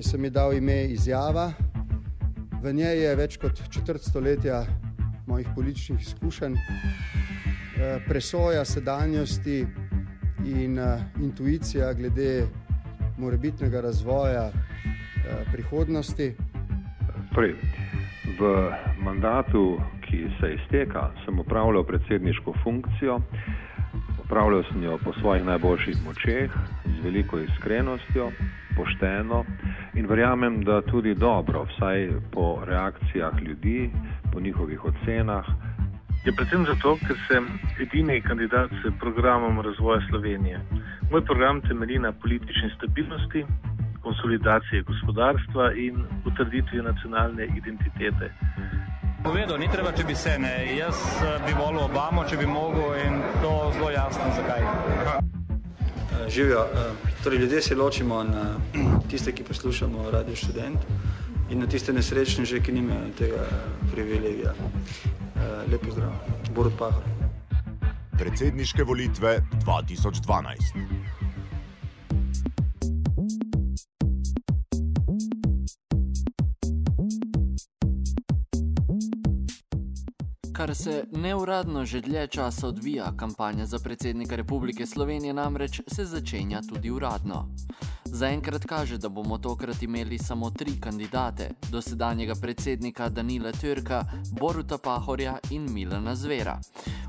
Jaz sem ji dal ime Izjava. V njej je več kot četrt stoletja mojih političnih izkušenj, presoja sedanjosti in intuicija glede morebitnega razvoja prihodnosti. Torej, v mandatu, ki se izteka, sem upravljal predsedniško funkcijo. Upravljal sem jo po svojih najboljših močeh, z veliko iskrenostjo, pošteno in verjamem, da tudi dobro, vsaj po reakcijah ljudi, po njihovih ocenah. Je predvsem zato, ker sem edini kandidat s programom razvoja Slovenije. Moj program temelji na politični stabilnosti, konsolidaciji gospodarstva in utrditvi nacionalne identitete. Povedal, ni treba, če bi se ne. Jaz bi volil Obamo, če bi mogel in to zelo jasno, zakaj. Živijo. Torej, ljudje se ločimo na tiste, ki poslušamo Radio Student in na tiste nesrečne, že, ki nimajo tega privilegija. Lep pozdrav. Borut Pahor. Predsedniške volitve 2012. Kar se neuradno že dlje časa odvija, kampanja za predsednika Republike Slovenije namreč se začenja tudi uradno. Zaenkrat kaže, da bomo tokrat imeli samo tri kandidate: dosedanjega predsednika Danila Türka, Boruta Pahorja in Milana Zvera.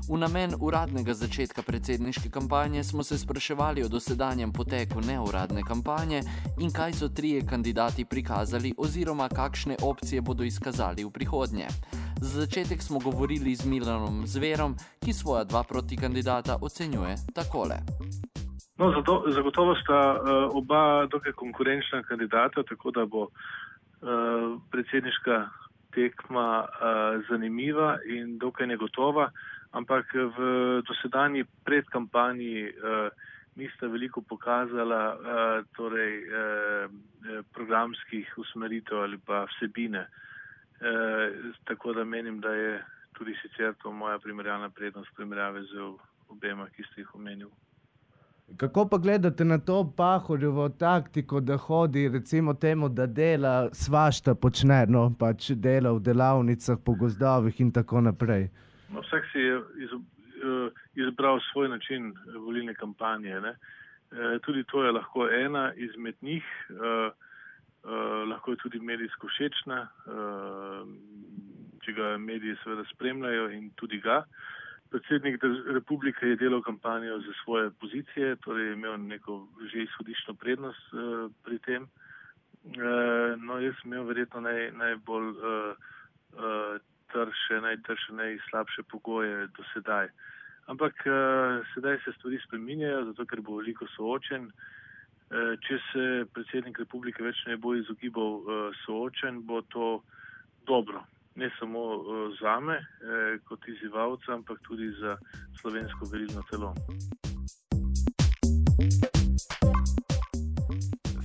V namen uradnega začetka predsedniške kampanje smo se spraševali o dosedanjem poteku neuradne kampanje in kaj so trije kandidati prikazali oziroma kakšne opcije bodo izkazali v prihodnje. Za začetek smo govorili z Milanom Zverom, ki svoja dva protikandidata ocenjuje takole. No, zato, zagotovo sta uh, oba dokaj konkurenčna kandidata, tako da bo uh, predsedniška tekma uh, zanimiva in dokaj negotova, ampak v dosedanji predkampanji uh, nista veliko pokazala uh, torej, uh, programskih usmeritev ali pa vsebine. Uh, tako da menim, da je tudi sicer to moja primerjalna prednost primerjave z obema, ki ste jih omenili. Kako pa gledate na to pahorjevo taktiko, da hodi, recimo, temu, da dela svašta počne, no pač dela v delavnicah, po gozdovih in tako naprej? No, vsak si je iz, izbral svoj način volilne kampanje. Ne? Tudi to je lahko ena izmed njih, lahko je tudi medijsko všečna, če ga mediji seveda spremljajo in tudi ga. Predsednik republike je delal kampanjo za svoje pozicije, torej je imel neko že izhodiščno prednost uh, pri tem. Uh, no, jaz sem imel verjetno naj, najbolj uh, uh, trše, najtrše, najslabše pogoje do sedaj. Ampak uh, sedaj se stvari spreminjajo, zato ker bo veliko soočen. Uh, če se predsednik republike več ne bo izogibal uh, soočen, bo to dobro ne samo za me eh, kot izzivalca, ampak tudi za slovensko verilno telo.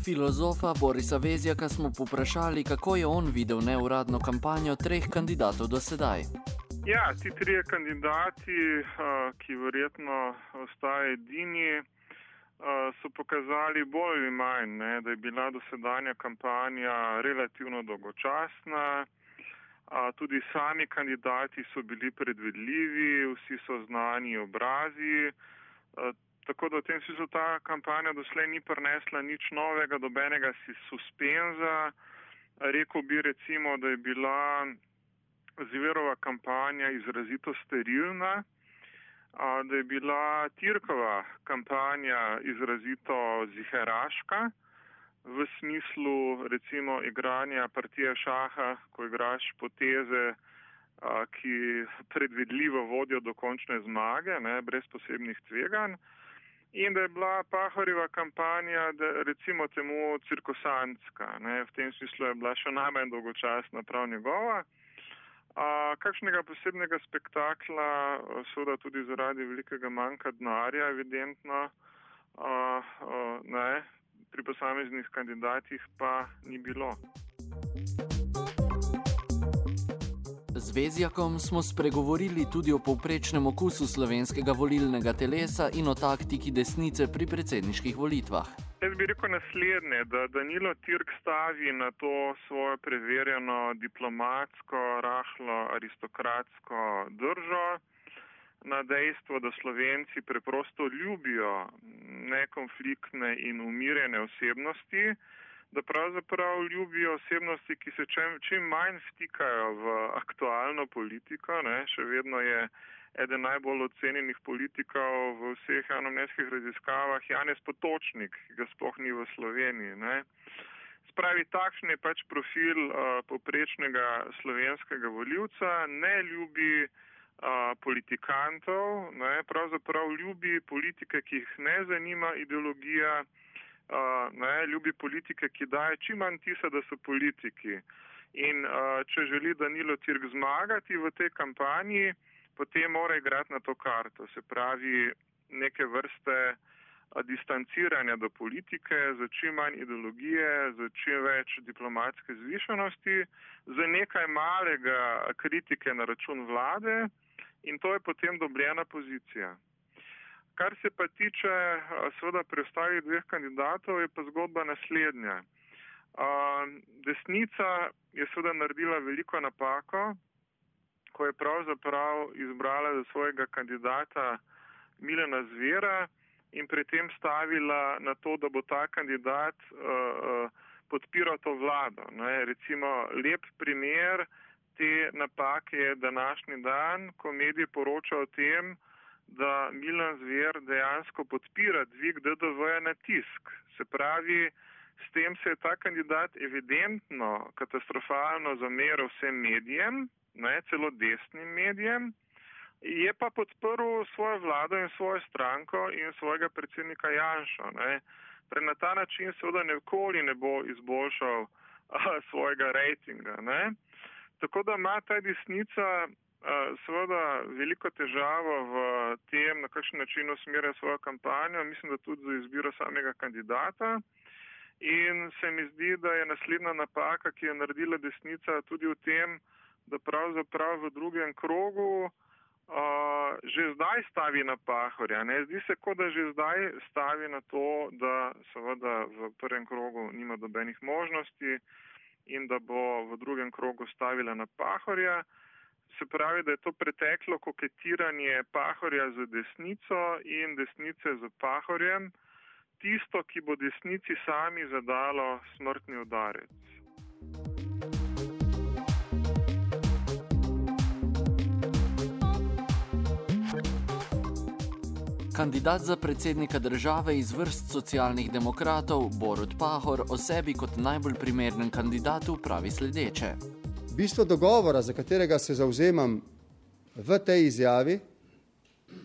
Filozofa Borisa Vezjaka smo poprašali, kako je on videl neuradno kampanjo treh kandidatov do sedaj. Ja, ti trije kandidati, ki verjetno ostajajo edini, so pokazali bolj ali manj, ne, da je bila dosedanja kampanja relativno dolgočasna. A, tudi sami kandidati so bili predvidljivi, vsi so znani obrazi. A, tako da v tem smislu ta kampanja doslej ni prinesla nič novega, dobenega si suspenza. Rekl bi recimo, da je bila Zverova kampanja izrazito sterilna, da je bila Tirkova kampanja izrazito ziheraška v smislu recimo igranja partije šaha, ko igraš poteze, ki predvidljivo vodijo do končne zmage, ne, brez posebnih tveganj. In da je bila Pahorjeva kampanja, da recimo temu cirkusantska, ne, v tem smislu je bila še najmanj dolgočasna prav njegova. Kakšnega posebnega spektakla, seveda tudi zaradi velikega manjka denarja, evidentno, a, a, ne, pri posameznih kandidatih pa ni bilo. Z Vezjakom smo spregovorili tudi o povprečnem okusu slovenskega volilnega telesa in o taktiki desnice pri predsedniških volitvah. Jaz bi rekel naslednje, da Danilo Tirk stavi na to svojo preverjeno diplomatsko, rahlo aristokratsko držo, na dejstvo, da Slovenci preprosto ljubijo nekonfliktne in umirjene osebnosti, da pravzaprav ljubijo osebnosti, ki se čim, čim manj stikajo v aktualno politiko. Ne. Še vedno je eden najbolj ocenjenih politikov v vseh javnomneskih raziskavah Janez Potočnik, ki ga sploh ni v Sloveniji. Ne. Spravi, takšen je pač profil uh, poprečnega slovenskega voljivca, ne ljubi uh, politikantov, ne, pravzaprav ljubi politike, ki jih ne zanima ideologija, uh, ne, ljubi politike, ki daje čim manj tisa, da so politiki. In uh, če želi Danilo Tirk zmagati v tej kampanji, potem mora igrati na to karto. Se pravi, neke vrste distanciranja do politike, za čim manj ideologije, za čim več diplomatske zvišenosti, za nekaj malega kritike na račun vlade in to je potem dobljena pozicija. Kar se pa tiče seveda preostalih dveh kandidatov, je pa zgodba naslednja. Desnica je seveda naredila veliko napako, ko je pravzaprav izbrala za svojega kandidata Milena Zvera in pri tem stavila na to, da bo ta kandidat uh, podpiral to vlado. Ne. Recimo lep primer te napake je današnji dan, ko mediji poročajo o tem, da Milan Zver dejansko podpira dvig DDV-ja na tisk. Se pravi, s tem se je ta kandidat evidentno katastrofalno zameril vsem medijem, ne celo desnim medijem, je pa podprl svojo vlado in svojo stranko in svojega predsednika Janša. Ne. Pre na ta način seveda nikoli ne bo izboljšal a, svojega rejtinga. Ne. Tako da ima ta desnica seveda veliko težavo v tem, na kakšen način usmerja svojo kampanjo, mislim, da tudi za izbiro samega kandidata. In se mi zdi, da je naslednja napaka, ki je naredila desnica, tudi v tem, da pravzaprav v drugem krogu uh, že zdaj stavi na pahorja. Ne? Zdi se, kot da že zdaj stavi na to, da seveda v prvem krogu nima dobenih možnosti in da bo v drugem krogu stavila na pahorja se pravi, da je to preteklo koketiranje pahorja z desnico in desnice z pahorjem, tisto, ki bo desnici sami zadalo smrtni udarec. Kandidat za predsednika države iz vrst socialnih demokratov Borut Pahor o sebi kot najbolj primernem kandidatu pravi sledeče. Bistvo dogovora, za katerega se zauzemam v tej izjavi,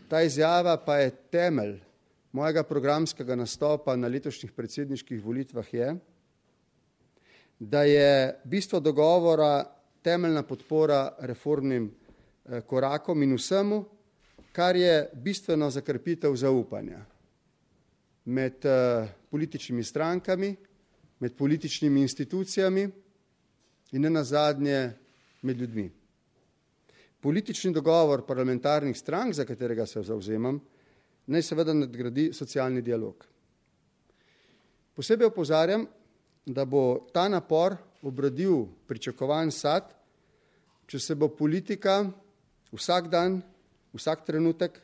ta izjava pa je temelj mojega programskega nastopa na letošnjih predsedniških volitvah, je, da je bistvo dogovora temeljna podpora reformnim korakom in vsemu, kar je bistveno za krepitev zaupanja med političnimi strankami, med političnimi institucijami in ne nazadnje med ljudmi. Politični dogovor parlamentarnih strank, za katerega se zauzemam, naj seveda nadgradi socialni dialog. Posebej opozarjam, da bo ta napor obrodil pričakovan sad, če se bo politika vsak dan, vsak trenutek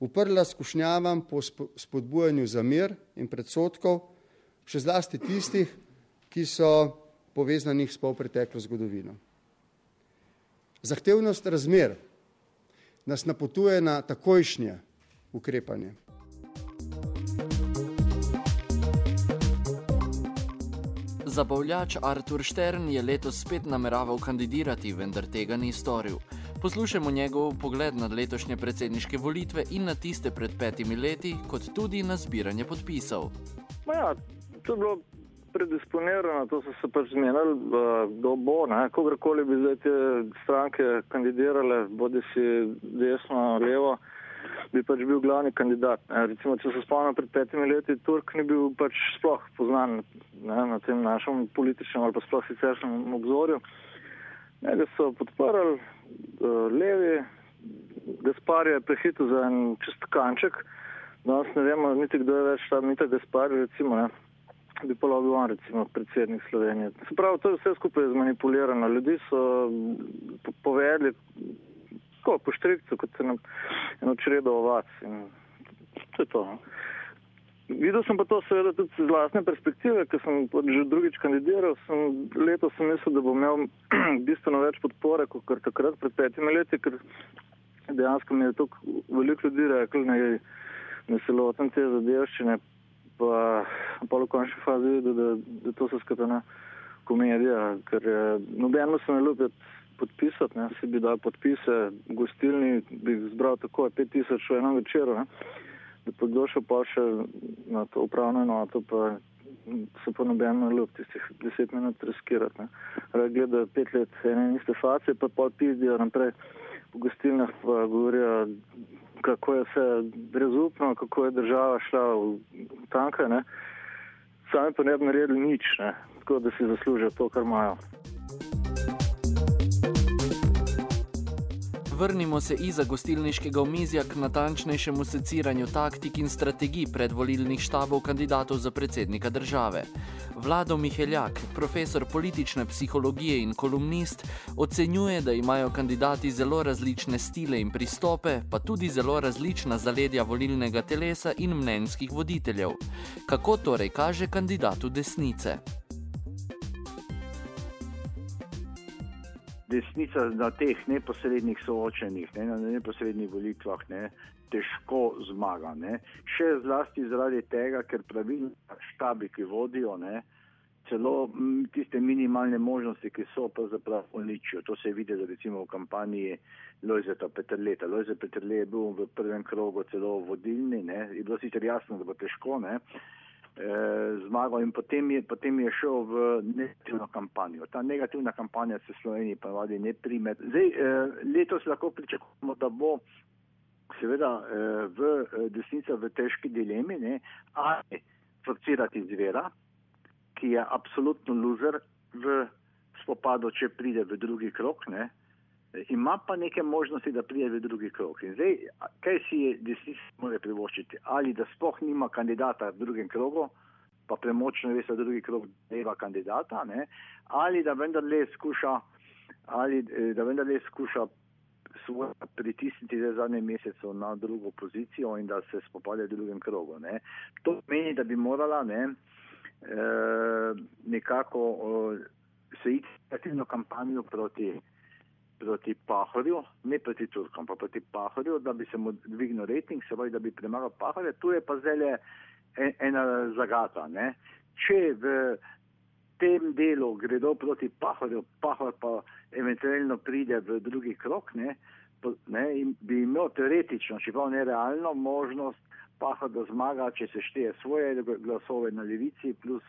uprla skušnjavam po spodbujanju za mir in predsotkov, še zlasti tistih, ki so povezanih s polpreteklo zgodovino. Zahtevnost razmer nas napotuje na takojšnje ukrepanje. Zabavljač Artur Štern je letos spet nameraval kandidirati, vendar tega ni storil. Poslušajmo njegov pogled na letošnje predsedniške volitve in na tiste pred petimi leti, kot tudi na zbiranje podpisov. Ja, to je bilo predisponirano, to so se pač zmenili, kdo bo, kogarkoli bi zdaj te stranke kandidirale, bodi si desno, levo, bi pač bil glavni kandidat. Ne. Recimo, če se spomnim pred petimi leti, Turk ni bil pač sploh poznan ne, na tem našem političnem ali pa sploh siceršnjem obzorju. Njega so podprli uh, levi, Gaspar je prehitil za en čist kanček, danes ne vemo niti kdo je več tam, niti Gaspar, recimo, ne bi pa lahko bil on recimo predsednik Slovenije. Se pravi, to je vse skupaj zmanipulirano. Ljudi so povedali, tako po štrikcu, kot se nam eno čredo ovac. In to je to. No. Videl sem pa to seveda tudi z vlastne perspektive, ker sem že drugič kandidiral. Sem, leto sem mislil, da bom imel bistveno več podpore, kot kar takrat pred petimi leti, ker dejansko mi je veliko ljudi rekli, da ne se lotam te zadevščine, pa, v končni fazi videl, da, da to so skratena komedija, ker nobeno se ne ljubi podpisati, ne, si bi dal podpise gostilni, bi zbral tako 5000 v enem večeru, ne, da pa došel pa še na to upravno enoto, pa se pa nobeno ne ljubi tistih 10 minut riskirati. Gleda pet let ene in iste face, pa pol pizdijo naprej po gostilnah, pa govorijo kako je vse brezupno, kako je država šla v tanke, ne. sami pa ne bi naredili nič, ne. tako da si zaslužijo to, kar imajo. Vrnimo se iza gostilniškega omizja k natančnejšemu seciranju taktik in strategij predvolilnih štabov kandidatov za predsednika države. Vlado Miheljak, profesor politične psihologije in kolumnist, ocenjuje, da imajo kandidati zelo različne stile in pristope, pa tudi zelo različna zaledja volilnega telesa in mnenjskih voditeljev. Kako torej kaže kandidatu desnice? Desnica na teh neposrednih soočenjih, ne, na neposrednih volitvah, ne, težko zmaga. Ne. Še zlasti zaradi tega, ker pravilni štabi, ki vodijo, ne, celo tiste minimalne možnosti, ki so pravzaprav uničijo. To se je videlo recimo v kampanji Lojzeta Petrleta. Lojzet Petrle je bil v prvem krogu celo vodilni, ne, je bilo sicer jasno, da bo težko, ne, zmagal in potem je, potem je šel v negativno kampanjo. Ta negativna kampanja se v Sloveniji ponavadi ne prime. Zdaj, eh, letos lahko pričakujemo, da bo seveda eh, v eh, desnica v težki dilemi, ne, ali forcirati zvera, ki je absolutno loser v spopadu, če pride v drugi krok, ne, ima pa neke možnosti, da pride v drugi krok. In zdaj, kaj si je desnica mora privoščiti? Ali da sploh nima kandidata v drugem krogu, pa premočno ve, da drugi krok deva kandidata, ne? ali da vendarle skuša, ali eh, da vendarle skuša svoje pritisniti za zadnje mesece na drugo pozicijo in da se spopade v drugem krogu. Ne? To meni, da bi morala ne, eh, nekako eh, se iti aktivno kampanjo proti proti Pahorju, ne proti Turkom, pa proti Pahorju, da bi se mu dvignil rejting, se pravi, da bi premagal Pahorja. Tu je pa zdaj ena zagata. Ne? Če v tem delu gredo proti Pahorju, Pahor pa eventualno pride v drugi krok, ne? Ne? bi imel teoretično, čeprav ne realno, možnost Pahor, da zmaga, če se šteje svoje glasove na levici, plus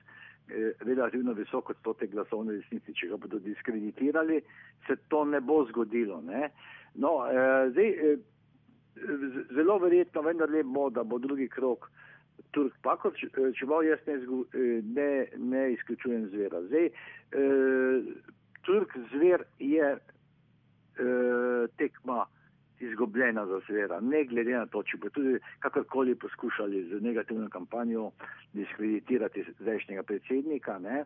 relativno visok odstotek glasov na desnici, če ga bodo diskreditirali, se to ne bo zgodilo. Ne? No, eh, zdaj, eh, zelo verjetno vendar le bo, da bo drugi krok Turk Pakor, čeprav jaz ne, ne, ne izključujem zvera. Zdaj, Turk zver je tekma izgubljena za zvera, ne glede na to, če bo tudi kakorkoli poskušali z negativno kampanjo diskreditirati zdajšnjega predsednika. Ne.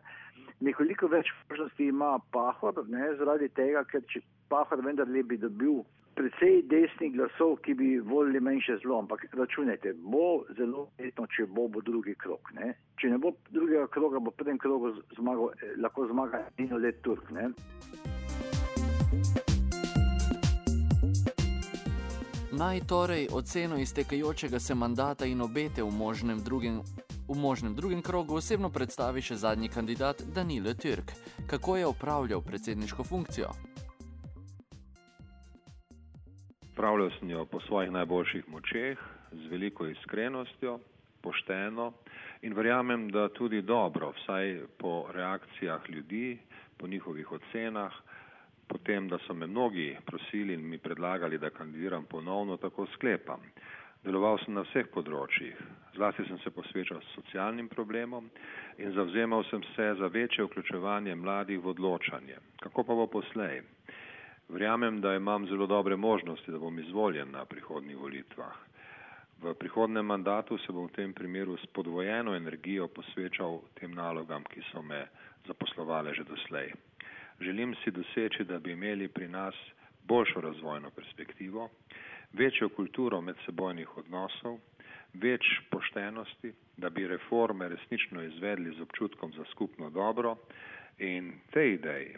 Nekoliko več možnosti ima Pahor, ne, zaradi tega, ker če Pahor vendarle bi dobil precej desnih glasov, ki bi volili manjše zlo, ampak računajte, bo zelo verjetno, če bo, bo drugi krok. Ne. Če ne bo drugega kroga, bo prvem krogu zmagal, eh, lahko zmaga eno let Turk. Ne. Naj torej oceno iztekajočega se mandata in obete v možnem drugem. V možnem drugem krogu osebno predstavi še zadnji kandidat Danilo Türk, kako je opravljal predsedniško funkcijo. Pravljal sem jo po svojih najboljših močeh, z veliko iskrenostjo, pošteno in verjamem, da tudi dobro, vsaj po reakcijah ljudi, po njihovih ocenah, potem, da so me mnogi prosili in mi predlagali, da kandidiram ponovno, tako sklepam. Deloval sem na vseh področjih, zlasti sem se posvečal socialnim problemom in zavzemal sem se za večje vključevanje mladih v odločanje. Kako pa bo poslej? Verjamem, da imam zelo dobre možnosti, da bom izvoljen na prihodnjih volitvah. V prihodnem mandatu se bom v tem primeru s podvojeno energijo posvečal tem nalogam, ki so me zaposlovale že doslej. Želim si doseči, da bi imeli pri nas boljšo razvojno perspektivo, večjo kulturo medsebojnih odnosov, več poštenosti, da bi reforme resnično izvedli z občutkom za skupno dobro in tej ideji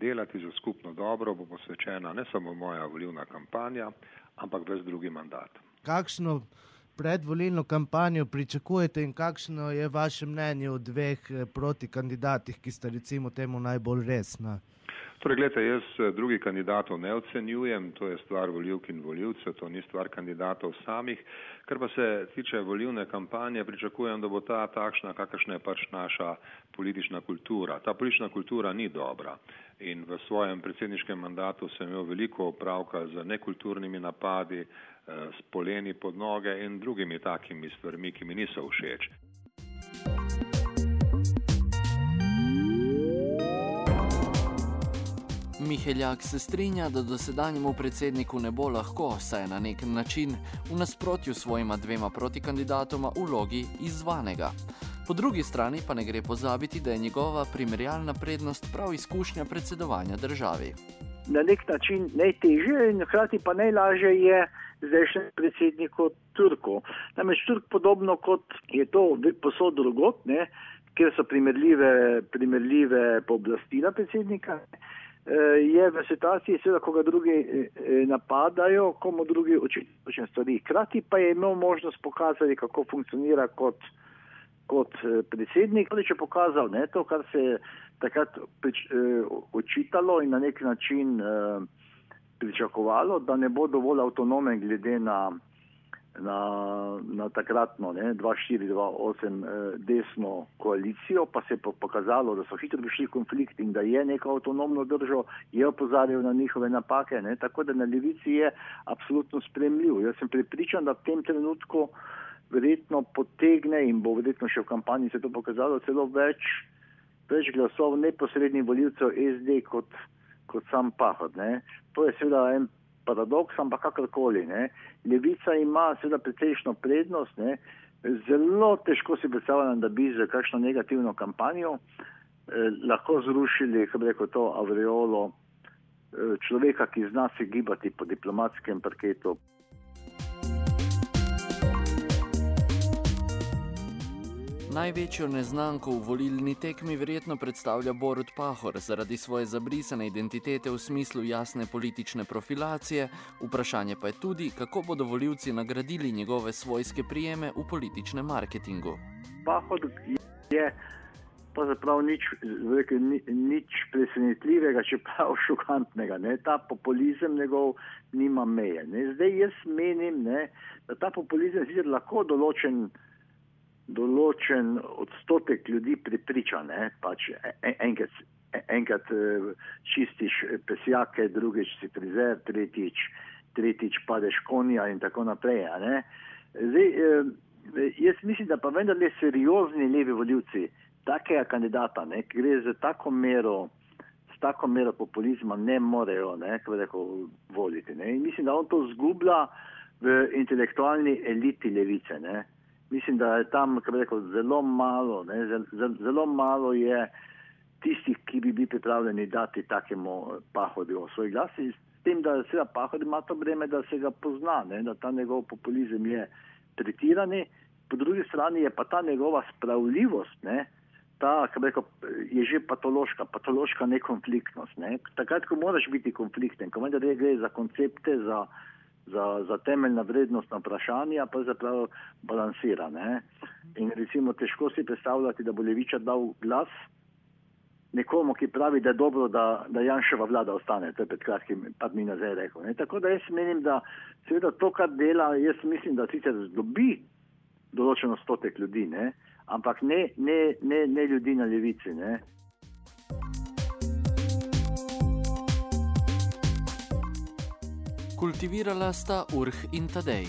delati za skupno dobro bo posvečena ne samo moja volivna kampanja, ampak ves drugi mandat. Kakšno predvolilno kampanjo pričakujete in kakšno je vaše mnenje o dveh eh, protikandidatih, ki sta recimo temu najbolj resna? Torej, gledajte, jaz eh, drugih kandidatov ne ocenjujem, to je stvar voljivk in voljivcev, to ni stvar kandidatov samih. Kar pa se tiče volivne kampanje, pričakujem, da bo ta takšna, kakršna je pač naša politična kultura. Ta politična kultura ni dobra in v svojem predsedniškem mandatu sem imel veliko opravka z nekulturnimi napadi, s poleni pod noge in drugimi takimi stvarmi, ki mi niso všeč. Miheljak se strinja, da dosedanjemu predsedniku ne bo lahko, saj je na nek način v nasprotju s svojima dvema protikandidatoma v vlogi izvanega. Po drugi strani pa ne gre pozabiti, da je njegova primerjalna prednost prav izkušnja predsedovanja državi. Na nek način najtežje in hkrati pa najlažje je zdajšnjem predsedniku Turku. Namreč Turk podobno kot je to posod drugot, ne, kjer so primerljive, primerljive pooblastila predsednika, eh, je v situaciji, seveda, ko ga drugi eh, napadajo, komu drugi očitno stvari. Hkrati pa je imel možnost pokazati, kako funkcionira kot, kot eh, predsednik. Tudi če pokazal ne, to, kar se je takrat očitalo in na nek način uh, pričakovalo, da ne bo dovolj avtonomen glede na, na, na takratno 2-4-2-8 eh, desno koalicijo, pa se je pokazalo, da so hitro prišli konflikt in da je neko avtonomno držo, je opozarjal na njihove napake, ne? tako da na levici je absolutno spremljiv. Jaz sem pripričan, da v tem trenutku verjetno potegne in bo verjetno še v kampanji se to pokazalo celo več, več glasov neposrednih voljivcev SD kot kot sam pahod. Ne. To je seveda en paradoks, ampak kakorkoli. Ne. Levica ima seveda precejšno prednost, ne. zelo težko si predstavljam, da bi za kakšno negativno kampanjo eh, lahko zrušili, kako reko to, avreolo eh, človeka, ki zna se gibati po diplomatskem parketu. Največjo neznanko v volilni tekmi verjetno predstavlja Borut Pahor zaradi svoje zabrisane identitete v smislu jasne politične profilacije, vprašanje pa je tudi, kako bodo voljivci nagradili njegove svojske prijeme v političnem marketingu. Pahor je pravzaprav nič, nič presenetljivega, čeprav šokantnega. Ne? Ta populizem njegov nima meje. Ne? Zdaj jaz menim, ne, da ta populizem sicer lahko določen določen odstotek ljudi pripriča, ne, pač enkrat, enkrat eh, čistiš pesjake, drugič si frizer, tretjič, tretjič padeš konja in tako naprej. Zdaj, jaz mislim, da pa vendarle seriozni levi voljivci takega kandidata, ne, ki gre za tako mero, s tako mero populizma, ne morejo, kako rekel, voliti. Ne. In mislim, da on to zgublja v intelektualni eliti levice. Ne mislim, da je tam rekel, zelo malo, ne, zelo malo je tistih, ki bi bili pripravljeni dati takemu pahodju svoj glas. S tem, da seveda pahod ima to breme, da se ga pozna, ne, da ta njegov populizem je pretirani, po drugi strani je pa ta njegova spravljivost, ne, ta, kako rekel, je že patološka, patološka nekonfliktnost. Ne. Takrat, ko moraš biti konflikten, ko vendar gre za koncepte, za, za, za temeljna vrednostna vprašanja, pa zapravo balansira. Ne. In recimo težko si predstavljati, da bo Leviča dal glas nekomu, ki pravi, da je dobro, da, da Janševa vlada ostane. To je pred kratkim par dni nazaj rekel. Ne. Tako da jaz menim, da seveda to, kar dela, jaz mislim, da sicer dobi določeno stotek ljudi, ne, ampak ne, ne, ne, ne ljudi na levici. Ne. Kultivirala sta Urh in Tadej.